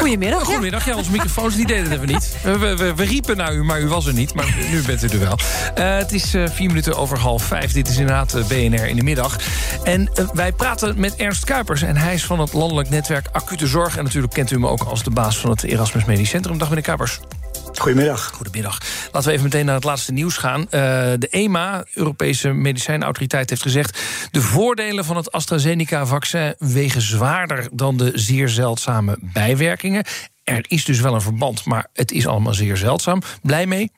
Goedemiddag. Ja, goedemiddag. Ja, onze microfoons die deden even niet. We, we, we, riepen naar u, maar u was er niet. Maar nu bent u er wel. Uh, het is uh, vier minuten over half vijf. Dit is inderdaad BNR in de middag. En wij praten met Ernst Kuipers. En hij is van het landelijk netwerk Acute Zorg. En natuurlijk kent u hem ook als de baas van het Erasmus Medisch Centrum. Dag meneer Kuipers. Goedemiddag. Goedemiddag. Laten we even meteen naar het laatste nieuws gaan. Uh, de EMA, Europese Medicijnautoriteit, heeft gezegd... de voordelen van het AstraZeneca-vaccin wegen zwaarder... dan de zeer zeldzame bijwerkingen. Er is dus wel een verband, maar het is allemaal zeer zeldzaam. Blij mee?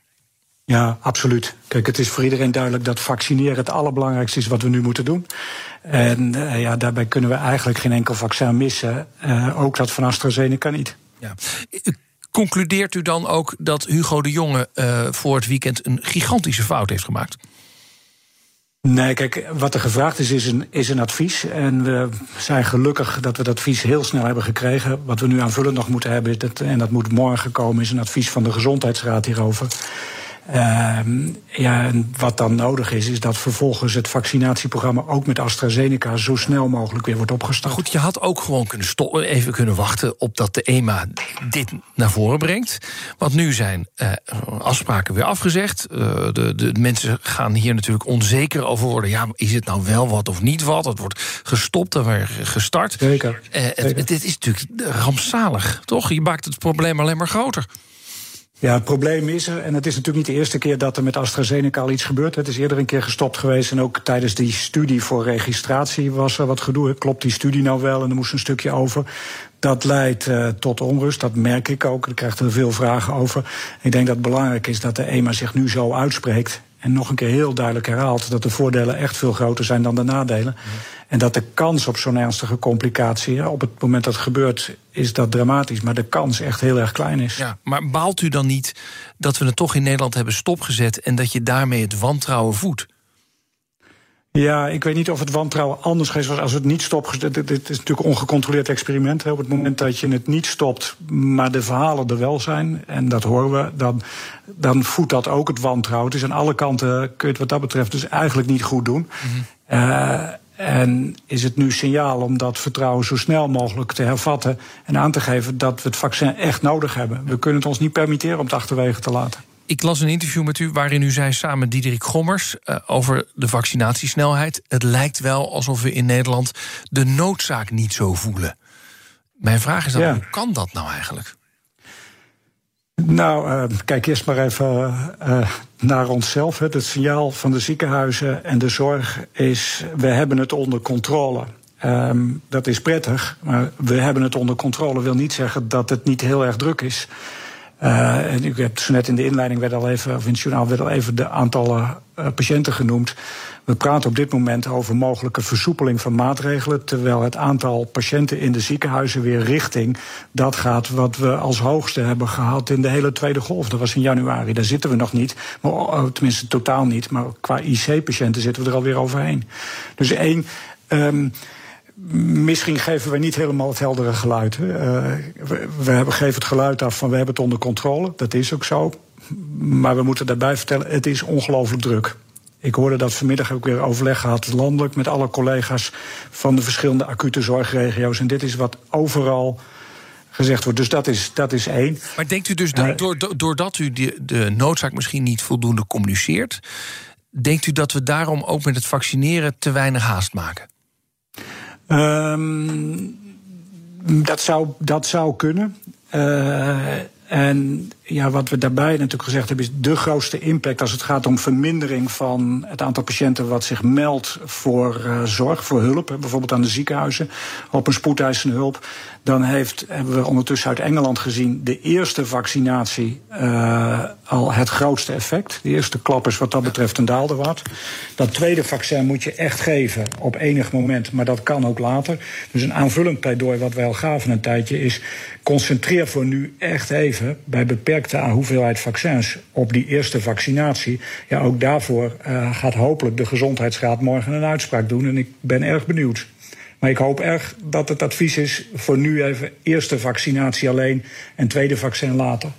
Ja, absoluut. Kijk, het is voor iedereen duidelijk dat vaccineren het allerbelangrijkste is wat we nu moeten doen. En uh, ja, daarbij kunnen we eigenlijk geen enkel vaccin missen. Uh, ook dat van AstraZeneca niet. Ja. Concludeert u dan ook dat Hugo de Jonge uh, voor het weekend een gigantische fout heeft gemaakt? Nee, kijk, wat er gevraagd is, is een, is een advies. En we zijn gelukkig dat we dat advies heel snel hebben gekregen. Wat we nu aanvullend nog moeten hebben, dat, en dat moet morgen komen, is een advies van de Gezondheidsraad hierover. Uh, ja, en wat dan nodig is, is dat vervolgens het vaccinatieprogramma ook met AstraZeneca zo snel mogelijk weer wordt opgestart. Goed, je had ook gewoon kunnen stoppen, even kunnen wachten op dat de EMA dit naar voren brengt. Want nu zijn uh, afspraken weer afgezegd. Uh, de, de mensen gaan hier natuurlijk onzeker over worden. Ja, is het nou wel wat of niet wat? Het wordt gestopt en weer gestart. Zeker. Uh, het, dit is natuurlijk rampzalig, toch? Je maakt het probleem alleen maar groter. Ja, het probleem is er, en het is natuurlijk niet de eerste keer dat er met AstraZeneca al iets gebeurt. Het is eerder een keer gestopt geweest en ook tijdens die studie voor registratie was er wat gedoe. Klopt die studie nou wel en er moest een stukje over. Dat leidt uh, tot onrust, dat merk ik ook. Ik krijg er veel vragen over. Ik denk dat het belangrijk is dat de EMA zich nu zo uitspreekt. En nog een keer heel duidelijk herhaalt dat de voordelen echt veel groter zijn dan de nadelen. Ja. En dat de kans op zo'n ernstige complicatie, op het moment dat het gebeurt, is dat dramatisch. Maar de kans echt heel erg klein is. Ja, maar baalt u dan niet dat we het toch in Nederland hebben stopgezet en dat je daarmee het wantrouwen voedt? Ja, ik weet niet of het wantrouwen anders geweest was als het niet stopt. Dit is natuurlijk een ongecontroleerd experiment. Hè. Op het moment dat je het niet stopt, maar de verhalen er wel zijn, en dat horen we, dan, dan voedt dat ook het wantrouwen. Is aan alle kanten, kun je het wat dat betreft dus eigenlijk niet goed doen. Uh, en is het nu signaal om dat vertrouwen zo snel mogelijk te hervatten en aan te geven dat we het vaccin echt nodig hebben. We kunnen het ons niet permitteren om het achterwege te laten. Ik las een interview met u waarin u zei samen met Diederik Gommers uh, over de vaccinatiesnelheid. Het lijkt wel alsof we in Nederland de noodzaak niet zo voelen. Mijn vraag is dan, ja. hoe kan dat nou eigenlijk? Nou, uh, kijk eerst maar even uh, naar onszelf. Het signaal van de ziekenhuizen en de zorg is: we hebben het onder controle. Um, dat is prettig, maar we hebben het onder controle wil niet zeggen dat het niet heel erg druk is. Uh, u hebt zo net in de inleiding werd al even, of in het journaal werd al even de aantallen uh, patiënten genoemd. We praten op dit moment over mogelijke versoepeling van maatregelen, terwijl het aantal patiënten in de ziekenhuizen weer richting dat gaat wat we als hoogste hebben gehad in de hele tweede golf. Dat was in januari. Daar zitten we nog niet, maar, oh, tenminste totaal niet, maar qua IC-patiënten zitten we er alweer overheen. Dus één. Um, Misschien geven we niet helemaal het heldere geluid. Uh, we, we hebben, geven het geluid af van we hebben het onder controle. Dat is ook zo. Maar we moeten daarbij vertellen, het is ongelooflijk druk. Ik hoorde dat vanmiddag ik weer overleg gehad landelijk met alle collega's van de verschillende acute zorgregio's. En dit is wat overal gezegd wordt. Dus dat is, dat is één. Maar denkt u dus dat doordat u de, de noodzaak misschien niet voldoende communiceert, denkt u dat we daarom ook met het vaccineren te weinig haast maken? Um, dat, zou, dat zou kunnen. Uh, en ja, wat we daarbij natuurlijk gezegd hebben, is de grootste impact als het gaat om vermindering van het aantal patiënten wat zich meldt voor uh, zorg, voor hulp, bijvoorbeeld aan de ziekenhuizen, op een spoedeisende hulp. Dan heeft, hebben we ondertussen uit Engeland gezien, de eerste vaccinatie uh, al het grootste effect. De eerste klap is wat dat betreft een daalde wat. Dat tweede vaccin moet je echt geven op enig moment, maar dat kan ook later. Dus een aanvullend pleidooi wat wij al gaven een tijdje is, concentreer voor nu echt even bij beperking beperkte hoeveelheid vaccins op die eerste vaccinatie. Ja, ook daarvoor uh, gaat hopelijk de Gezondheidsraad morgen een uitspraak doen. En ik ben erg benieuwd. Maar ik hoop erg dat het advies is voor nu even eerste vaccinatie alleen en tweede vaccin later.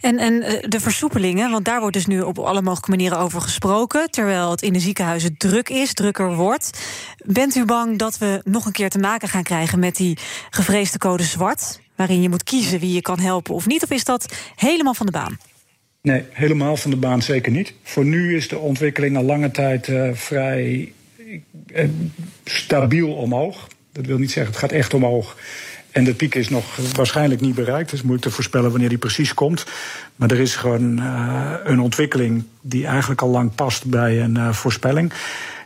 En, en eh, de versoepelingen, want daar wordt dus nu op alle mogelijke manieren over gesproken. Terwijl het in de ziekenhuizen druk is, drukker wordt. Bent u bang dat we nog een keer te maken gaan krijgen met die gevreesde code zwart? Waarin je moet kiezen wie je kan helpen of niet? Of is dat helemaal van de baan? Nee, helemaal van de baan zeker niet. Voor nu is de ontwikkeling al lange tijd uh, vrij uh, stabiel omhoog. Dat wil niet zeggen, het gaat echt omhoog. En de piek is nog waarschijnlijk niet bereikt. Is moeilijk te voorspellen wanneer die precies komt. Maar er is gewoon een ontwikkeling die eigenlijk al lang past bij een voorspelling.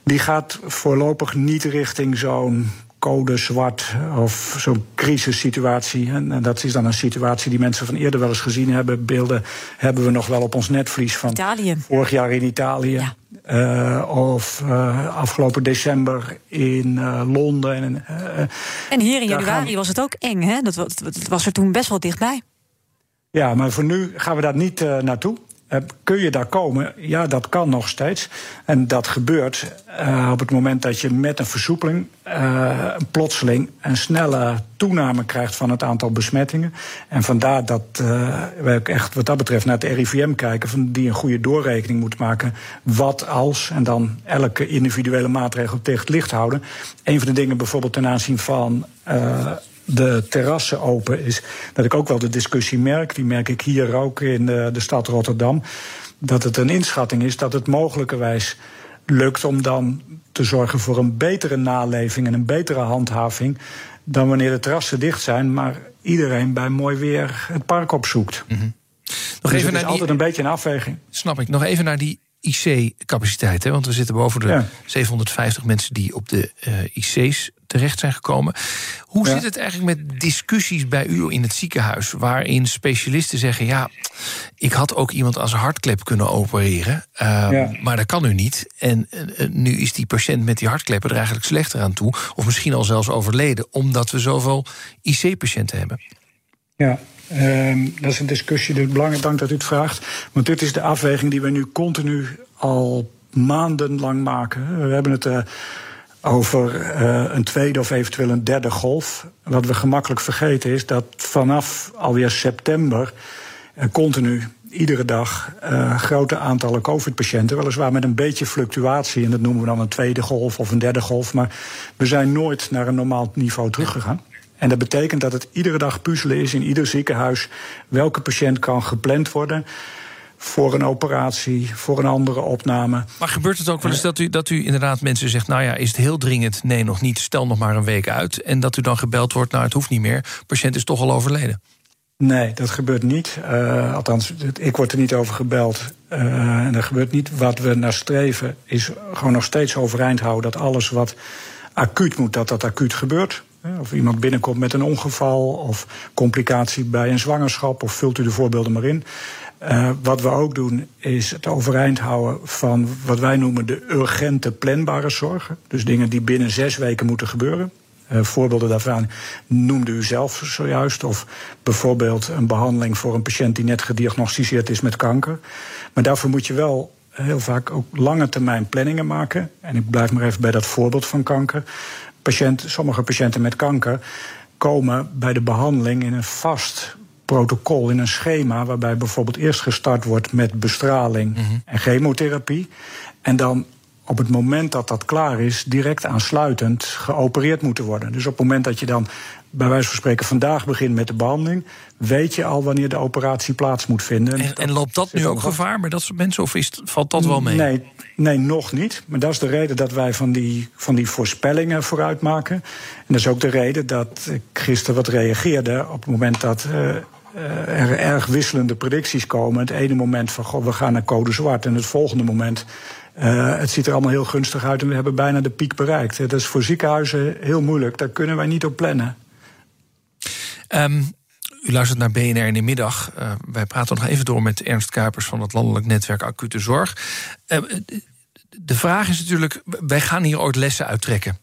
Die gaat voorlopig niet richting zo'n code zwart of zo'n crisissituatie. En, en, dat is dan een situatie die mensen van eerder wel eens gezien hebben. Beelden hebben we nog wel op ons netvlies van Italië. vorig jaar in Italië. Ja. Uh, of uh, afgelopen december in uh, Londen. En, en hier in januari was het ook eng, hè? Dat was, dat was er toen best wel dichtbij. Ja, maar voor nu gaan we daar niet naartoe. Uh, kun je daar komen? Ja, dat kan nog steeds. En dat gebeurt uh, op het moment dat je met een versoepeling uh, plotseling een snelle toename krijgt van het aantal besmettingen. En vandaar dat wij ook echt wat dat betreft naar het RIVM kijken, van die een goede doorrekening moet maken. Wat als, en dan elke individuele maatregel tegen het licht houden. Een van de dingen bijvoorbeeld ten aanzien van de terrassen open is, dat ik ook wel de discussie merk. Die merk ik hier ook in de, de stad Rotterdam. Dat het een inschatting is dat het mogelijkerwijs lukt om dan te zorgen voor een betere naleving en een betere handhaving. dan wanneer de terrassen dicht zijn, maar iedereen bij mooi weer het park opzoekt. Mm -hmm. Nog dus even is altijd een beetje een afweging. Snap ik. Nog even naar die IC-capaciteit. Want we zitten boven de ja. 750 mensen die op de uh, IC's terecht zijn gekomen. Hoe ja. zit het eigenlijk met discussies bij u in het ziekenhuis... waarin specialisten zeggen... ja, ik had ook iemand als hartklep kunnen opereren... Uh, ja. maar dat kan nu niet. En uh, nu is die patiënt met die hartkleppen er eigenlijk slechter aan toe... of misschien al zelfs overleden... omdat we zoveel IC-patiënten hebben. Ja, Um, dat is een discussie, dus belangrijk dank dat u het vraagt. Want dit is de afweging die we nu continu al maandenlang maken. We hebben het uh, over uh, een tweede of eventueel een derde golf. Wat we gemakkelijk vergeten is dat vanaf alweer september uh, continu iedere dag grote aantallen COVID-patiënten. Weliswaar met een beetje fluctuatie. En dat noemen we dan een tweede golf of een derde golf. Maar we zijn nooit naar een normaal niveau teruggegaan. En dat betekent dat het iedere dag puzzelen is in ieder ziekenhuis. Welke patiënt kan gepland worden voor een operatie, voor een andere opname. Maar gebeurt het ook wel eens dat u, dat u inderdaad mensen zegt... nou ja, is het heel dringend? Nee, nog niet. Stel nog maar een week uit. En dat u dan gebeld wordt, nou, het hoeft niet meer. De patiënt is toch al overleden. Nee, dat gebeurt niet. Uh, althans, ik word er niet over gebeld. Uh, en dat gebeurt niet. Wat we naar streven is gewoon nog steeds overeind houden... dat alles wat acuut moet, dat dat acuut gebeurt. Of iemand binnenkomt met een ongeval of complicatie bij een zwangerschap, of vult u de voorbeelden maar in. Uh, wat we ook doen is het overeind houden van wat wij noemen de urgente planbare zorgen. Dus dingen die binnen zes weken moeten gebeuren. Uh, voorbeelden daarvan noemde u zelf zojuist. Of bijvoorbeeld een behandeling voor een patiënt die net gediagnosticeerd is met kanker. Maar daarvoor moet je wel heel vaak ook lange termijn planningen maken. En ik blijf maar even bij dat voorbeeld van kanker patiënt, sommige patiënten met kanker komen bij de behandeling in een vast protocol, in een schema, waarbij bijvoorbeeld eerst gestart wordt met bestraling mm -hmm. en chemotherapie. En dan op het moment dat dat klaar is, direct aansluitend geopereerd moeten worden. Dus op het moment dat je dan bij wijze van spreken vandaag begint met de behandeling, weet je al wanneer de operatie plaats moet vinden. En, en loopt dat nu ook gevaar bij dat soort mensen, of is, valt dat wel mee? Nee, nee, nog niet. Maar dat is de reden dat wij van die, van die voorspellingen vooruit maken. En dat is ook de reden dat ik gisteren wat reageerde op het moment dat. Uh, er erg wisselende predicties komen. Het ene moment van goh, we gaan naar code zwart. En het volgende moment uh, het ziet er allemaal heel gunstig uit en we hebben bijna de piek bereikt. Dat is voor ziekenhuizen heel moeilijk. Daar kunnen wij niet op plannen. Um, u luistert naar BNR in de middag. Uh, wij praten nog even door met Ernst Kuipers van het Landelijk Netwerk Acute Zorg. Uh, de vraag is natuurlijk, wij gaan hier ooit lessen uittrekken.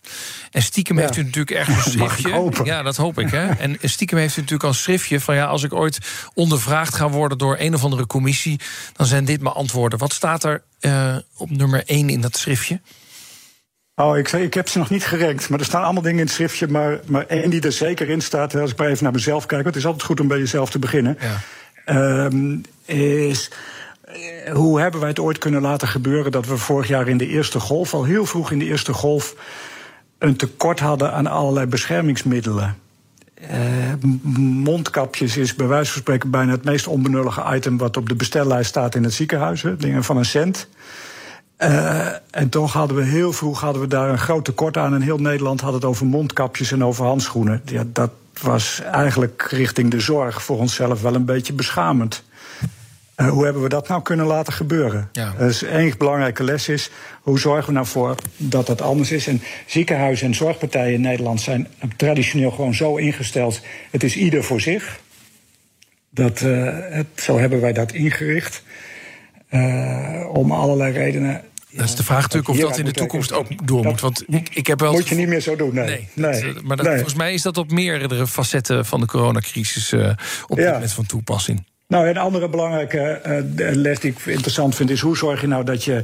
En stiekem heeft u natuurlijk ergens een schriftje. Ja, dat hoop ik. Hè? En stiekem heeft u natuurlijk al een schriftje van ja, als ik ooit ondervraagd ga worden door een of andere commissie, dan zijn dit mijn antwoorden. Wat staat er uh, op nummer 1 in dat schriftje? Oh, ik, ik heb ze nog niet gerenkt. Maar er staan allemaal dingen in het schriftje. Maar, maar één die er zeker in staat, als ik maar even naar mezelf kijk. Want het is altijd goed om bij jezelf te beginnen. Ja. Um, is eh, hoe hebben wij het ooit kunnen laten gebeuren dat we vorig jaar in de eerste golf, al heel vroeg in de eerste golf, een tekort hadden aan allerlei beschermingsmiddelen? Uh, mondkapjes is bij wijze van spreken bijna het meest onbenullige item wat op de bestellijst staat in het ziekenhuis. Dingen van een cent. Uh, en toch hadden we heel vroeg hadden we daar een groot tekort aan. En heel Nederland had het over mondkapjes en over handschoenen. Ja, dat was eigenlijk richting de zorg voor onszelf wel een beetje beschamend. Uh, hoe hebben we dat nou kunnen laten gebeuren? Ja. Dus één belangrijke les is, hoe zorgen we nou voor dat dat anders is? En ziekenhuizen en zorgpartijen in Nederland zijn traditioneel gewoon zo ingesteld... het is ieder voor zich. Dat, uh, het, zo hebben wij dat ingericht. Uh, om allerlei redenen dat is de vraag natuurlijk of dat in de toekomst ook door moet. Want ik, ik heb wel moet je niet meer zo doen, nee. nee, nee. maar dat, volgens mij is dat op meerdere facetten van de coronacrisis uh, op dit moment van toepassing. Nou, een andere belangrijke uh, les die ik interessant vind is hoe zorg je nou dat je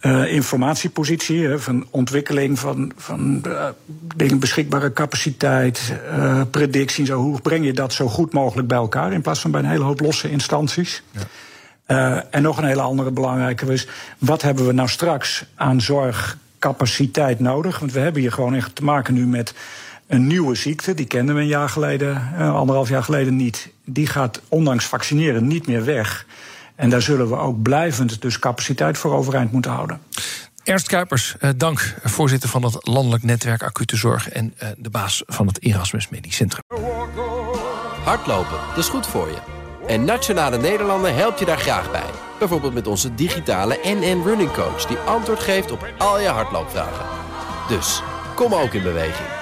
uh, informatiepositie, hè, van ontwikkeling van, van uh, dingen, beschikbare capaciteit, uh, predictie, zo, hoe breng je dat zo goed mogelijk bij elkaar in plaats van bij een hele hoop losse instanties? Ja. En nog een hele andere belangrijke is: wat hebben we nou straks aan zorgcapaciteit nodig? Want we hebben hier gewoon echt te maken nu met een nieuwe ziekte. Die kenden we een jaar geleden, uh, anderhalf jaar geleden niet. Die gaat ondanks vaccineren niet meer weg. En daar zullen we ook blijvend dus capaciteit voor overeind moeten houden. Ernst Kuipers, uh, dank, voorzitter van het Landelijk Netwerk Acute Zorg en uh, de baas van het Erasmus Medisch Centrum. Hardlopen, dat is goed voor je. En Nationale Nederlanden helpt je daar graag bij. Bijvoorbeeld met onze digitale NN Running Coach... die antwoord geeft op al je hardloopvragen. Dus, kom ook in beweging.